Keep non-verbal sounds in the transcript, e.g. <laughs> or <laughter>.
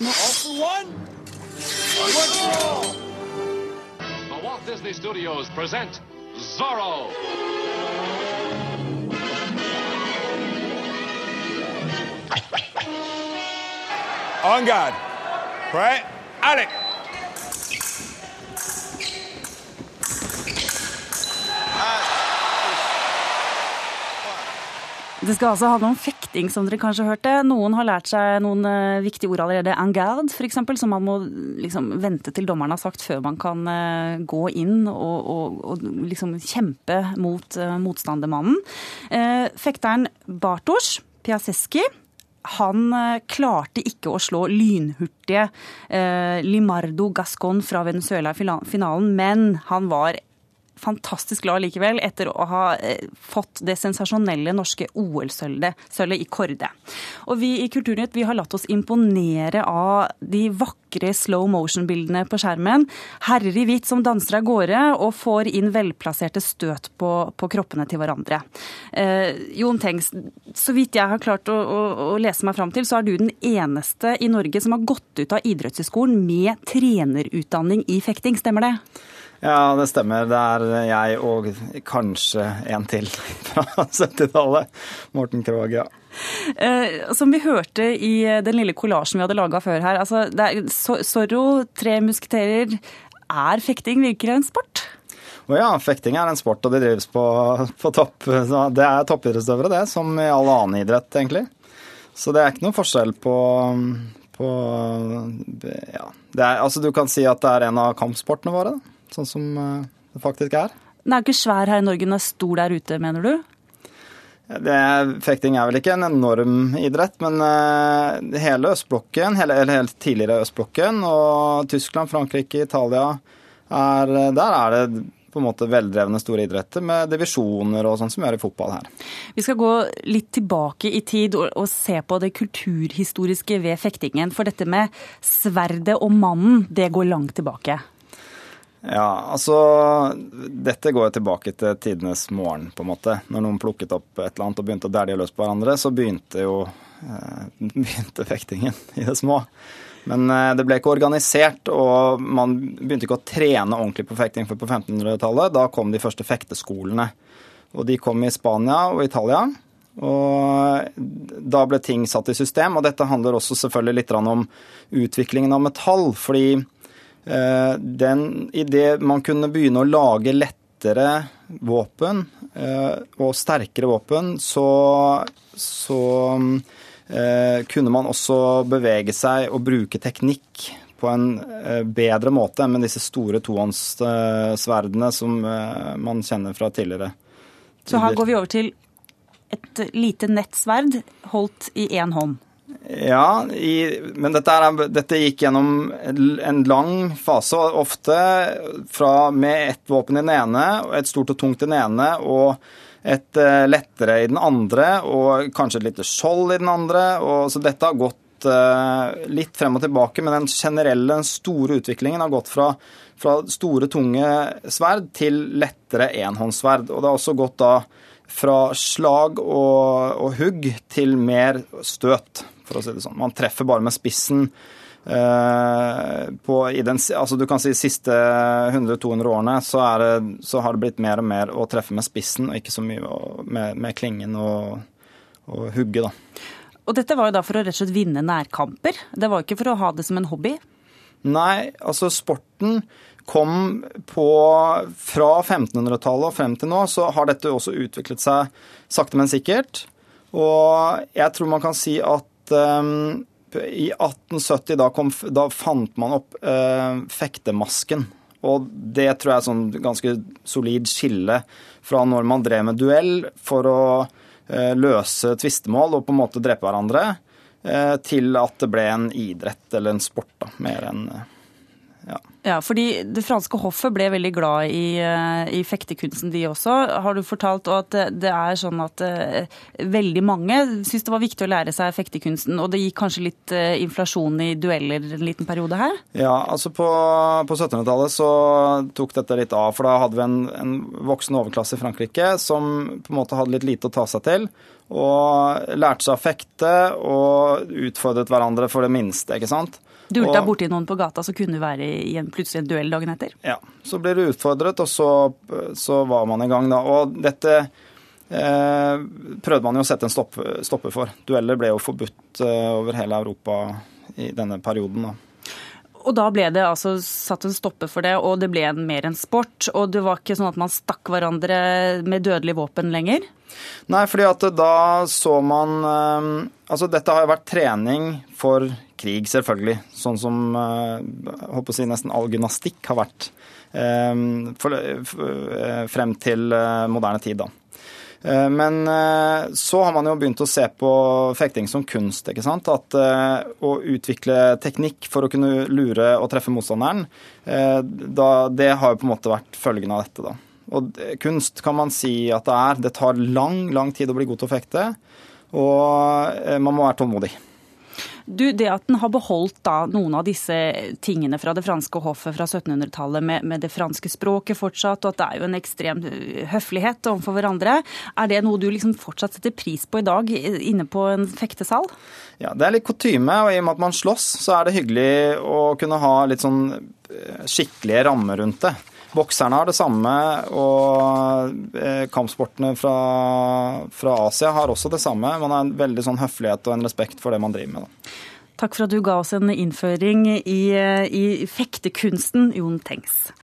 The Walt Disney Studios present Zorro. On guard. Right? Alec. Det skal altså handle om fekting, som dere kanskje hørte. Noen har lært seg noen uh, viktige ord allerede. En garde, f.eks., som man må liksom, vente til dommeren har sagt før man kan uh, gå inn og, og, og liksom, kjempe mot uh, motstandermannen. fekteren Bartosz Piaseski han klarte ikke å slå lynhurtige Limardo Gascon fra Venezuela i finalen, men han var fantastisk glad likevel etter å ha eh, fått det sensasjonelle norske OL-sølvet i Kårde. Og vi i Kulturnytt vi har latt oss imponere av de vakre slow motion-bildene på skjermen. Herrer i hvitt som danser av gårde og får inn velplasserte støt på, på kroppene til hverandre. Eh, Jon Tengs, så vidt jeg har klart å, å, å lese meg fram til, så er du den eneste i Norge som har gått ut av idrettshøyskolen med trenerutdanning i fekting, stemmer det? Ja, det stemmer. Det er jeg og kanskje en til <laughs> fra 70-tallet. Morten Krogh, ja. Eh, som vi hørte i den lille kollasjen vi hadde laga før her, altså er, Zorro, tre musketerer. Er fekting virkelig en sport? Og ja, fekting er en sport, og det drives på, på topp. det er toppidrettsutøvere, det, som i all annen idrett, egentlig. Så det er ikke noen forskjell på, på ja. Er, altså, du kan si at det er en av kampsportene våre. Da sånn som eh, det faktisk er. Den er jo ikke svær her i Norge, den er stor der ute, mener du? Det, fekting er vel ikke en enorm idrett, men uh, hele østblokken, hele, eller helt tidligere østblokken, og Tyskland, Frankrike, Italia er, Der er det på en måte veldrevne store idretter med divisjoner og sånn som vi gjør i fotball her. Vi skal gå litt tilbake i tid og, og, se på det kulturhistoriske ved fektingen. For dette med sverdet og mannen, det går langt tilbake. Ja, altså Dette går jo tilbake til tidenes morgen, på en måte. Når noen plukket opp et eller annet og begynte å dælje løs på hverandre, så begynte jo eh, <laughs> begynte fektingen i det små. Men eh, det ble ikke organisert, og man begynte ikke å trene ordentlig på fekting før på 1500-tallet. Da kom de første fekteskolene. Og de kom i Spania og Italia. Og da ble ting satt i system. Og dette handler også selvfølgelig litt om utviklingen av metall. fordi den, Idet man kunne begynne å lage lettere våpen eh, og sterkere våpen, så, så eh, kunne man også bevege seg og bruke teknikk på en bedre måte enn med disse store tohåndssverdene som man kjenner fra tidligere. Så her går vi over til et lite nettsverd holdt i én hånd? Ja, i, men dette, er, dette, gikk gjennom en lang fase, ofte fra med ett våpen i den ene, et stort og tungt i den ene, og et uh, lettere i den andre, og kanskje et lite skjold i den andre. Og, så dette har gått uh, litt frem og tilbake, men den generelle, den store utviklingen har gått fra, fra store, tunge sverd til lettere enhåndssverd. Og det har også gått da fra slag og, og hugg til mer støt for å si det sånn. Man treffer bare med spissen. Uh, på, i den, altså du kan si siste 100-200 årene så, det, så, har det blitt mer og mer å treffe med spissen, og ikke så mye med, med klingen og, og hugge. da. Og dette var jo da for å rett og slett vinne nærkamper? Det var jo ikke for å ha det som en hobby? Nei, altså sporten kom på Fra 1500-tallet og frem til nå så har dette også utviklet seg sakte, men sikkert. Og jeg tror man kan si at um, i 1870 da, kom, da, fant man opp uh, fektemasken. Og det tror jeg er sånn ganske solid skille fra når man drev med duell for å uh, løse tvistemål og på en måte drepe hverandre, uh, til at det ble en idrett eller en sport, da, mer enn ja. Fordi Det franske hoffet ble veldig glad i, eh, i fektekunsten, de også. Har du fortalt at det er sånn at uh, veldig mange syns det var viktig å lære seg fektekunsten, og det gikk kanskje litt uh, inflasjon i dueller en liten periode her? Ja, altså på, på 1700-tallet så tok dette litt av, for da hadde vi en, en voksen overklasse i Frankrike som på en måte hadde litt lite å ta seg til og lærte seg å fekte og utfordret hverandre for det minste, ikke sant. Dulta borti noen på gata, så kunne du være i en plutselig en duell dagen etter? Ja. Så ble du utfordret, og så, så, var man i gang, da. Og dette eh, prøvde man jo å sette en stopper stoppe for. Dueller ble jo forbudt eh, over hele Europa i denne perioden. da. Og da ble det altså satt en stopper for det, og det ble mer en sport. Og det var ikke sånn at man stakk hverandre med dødelig våpen lenger? Nei, fordi at da så man eh, Altså dette har jo vært trening for krig, selvfølgelig. Sånn som jeg håper å si, nesten all gymnastikk har vært eh, frem til eh, moderne tid. da. Men så har man jo begynt å se på fekting som kunst. ikke sant? At Å utvikle teknikk for å kunne lure og treffe motstanderen, da, det har jo på en måte vært følgen av dette. da. Og kunst kan man si at det er. Det tar lang, lang tid å bli god til å fekte, og eh, man må være tålmodig. Du, Det at den har beholdt da noen av disse tingene fra det franske hoffet fra 1700-tallet, med, med, det franske språket fortsatt, og at det er jo en ekstrem eh, høflighet overfor hverandre, er det noe du liksom fortsatt setter pris på i dag inne på en fektesal? Ja, det er litt kutyme, og i og med at man slåss, så er det hyggelig å kunne ha litt sånn eh, skikkelige rammer rundt det. Bokserne har det samme, og eh, kampsportene fra, fra, Asia har også det samme. Man har en veldig sånn høflighet og en respekt for det man driver med. Da. Takk for at du ga oss en innføring i, i fektekunsten, Jon Tengs.